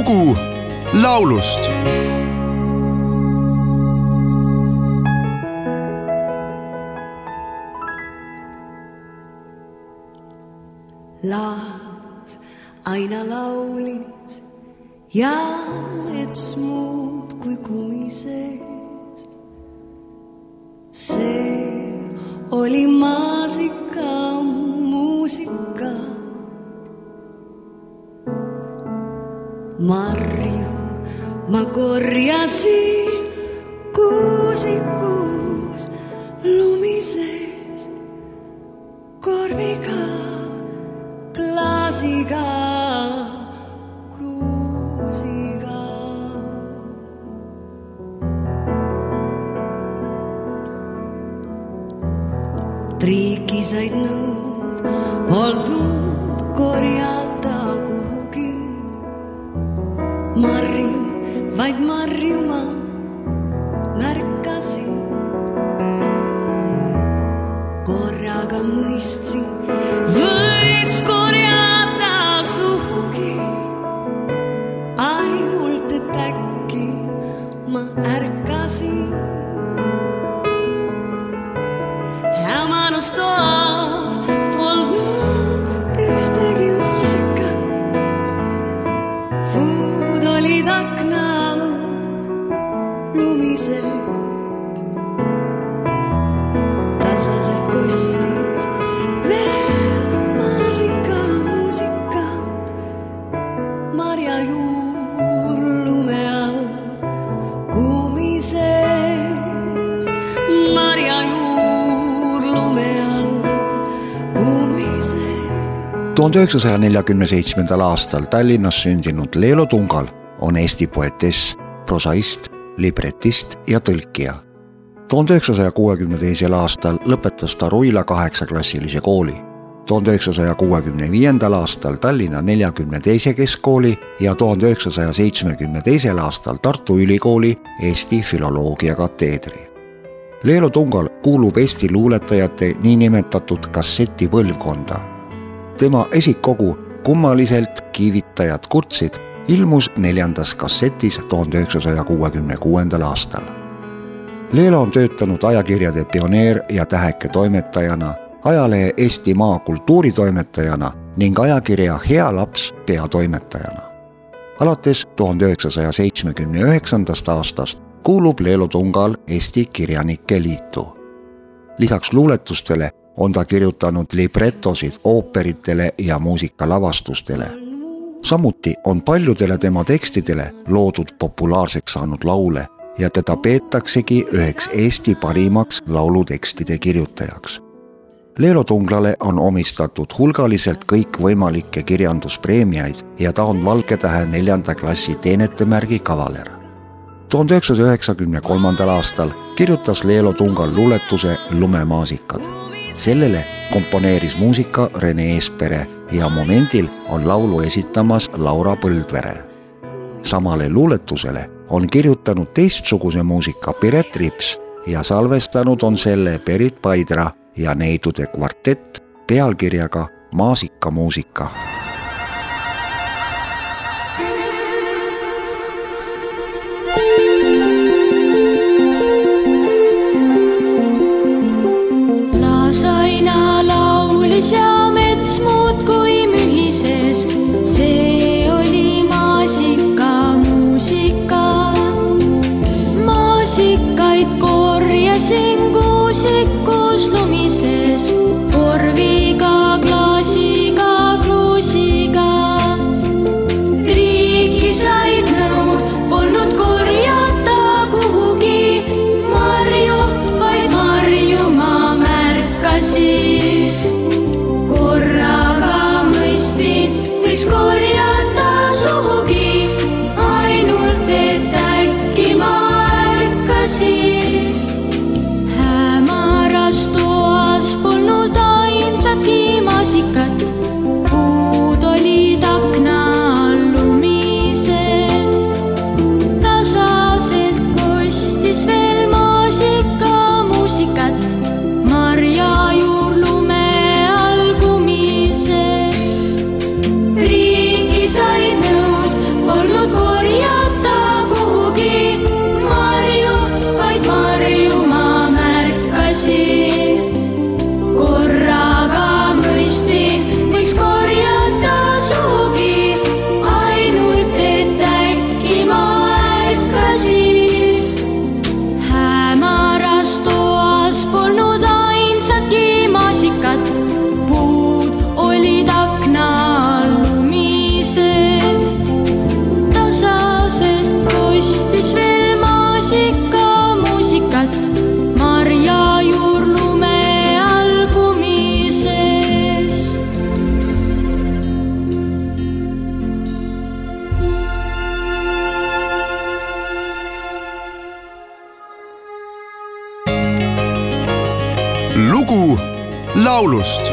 lugu laulust laas aina laulis ja mets muudkui kumises. see oli maasika muusika. Marju ma korjasin kuusikus lumises korviga, klaasiga, kruusiga. triiki said nõud, polnud korjata vaid marju ma märkasin. korraga mõistsin, võiks korjata suhugi. ainult, et äkki ma ärkasin. hämaras toas kostis veel maasika muusika. marjajuur lume all kumises. marjajuur lume all kumises. tuhande üheksasaja neljakümne seitsmendal aastal Tallinnas sündinud Leelo Tungal on Eesti poetess, prosaist, libretist ja tõlkija. Tuhande üheksasaja kuuekümne teisel aastal lõpetas ta Ruila kaheksaklassilise kooli. tuhande üheksasaja kuuekümne viiendal aastal Tallinna neljakümne teise keskkooli ja tuhande üheksasaja seitsmekümne teisel aastal Tartu Ülikooli Eesti filoloogia kateedri. Leelo Tungal kuulub Eesti luuletajate niinimetatud kassetipõlvkonda tema esikkogu Kummaliselt kiivitajad kurtsid ilmus neljandas kassetis tuhande üheksasaja kuuekümne kuuendal aastal. Leelo on töötanud ajakirjade Pioneer ja Täheke toimetajana, ajalehe Eestimaa kultuuritoimetajana ning ajakirja Hea laps peatoimetajana. alates tuhande üheksasaja seitsmekümne üheksandast aastast kuulub Leelo Tungal Eesti Kirjanike Liitu. lisaks luuletustele on ta kirjutanud libretosid ooperitele ja muusikalavastustele. samuti on paljudele tema tekstidele loodud populaarseks saanud laule ja teda peetaksegi üheks Eesti parimaks laulutekstide kirjutajaks. Leelo Tunglale on omistatud hulgaliselt kõikvõimalikke kirjanduspreemiaid ja ta on Valge Tähe neljanda klassi teenetemärgi kavaler. tuhande üheksasaja üheksakümne kolmandal aastal kirjutas Leelo Tungal luuletuse Lumemaasikad sellele komponeeris muusika Rene Eespere ja momendil on laulu esitamas Laura Põldvere. Samale luuletusele on kirjutanud teistsuguse muusika Piret Rips ja salvestanud on selle Berit Paidra ja neidude kvartett pealkirjaga Maasikamuusika laas aina laulis ja korjasin kuusikus lumises, korviga, klaasiga, kruusiga. triiki said nõud, polnud korjata kuhugi marju, vaid marju ma märkasin. korraga mõistsin, võiks korjata 干 lugu laulust.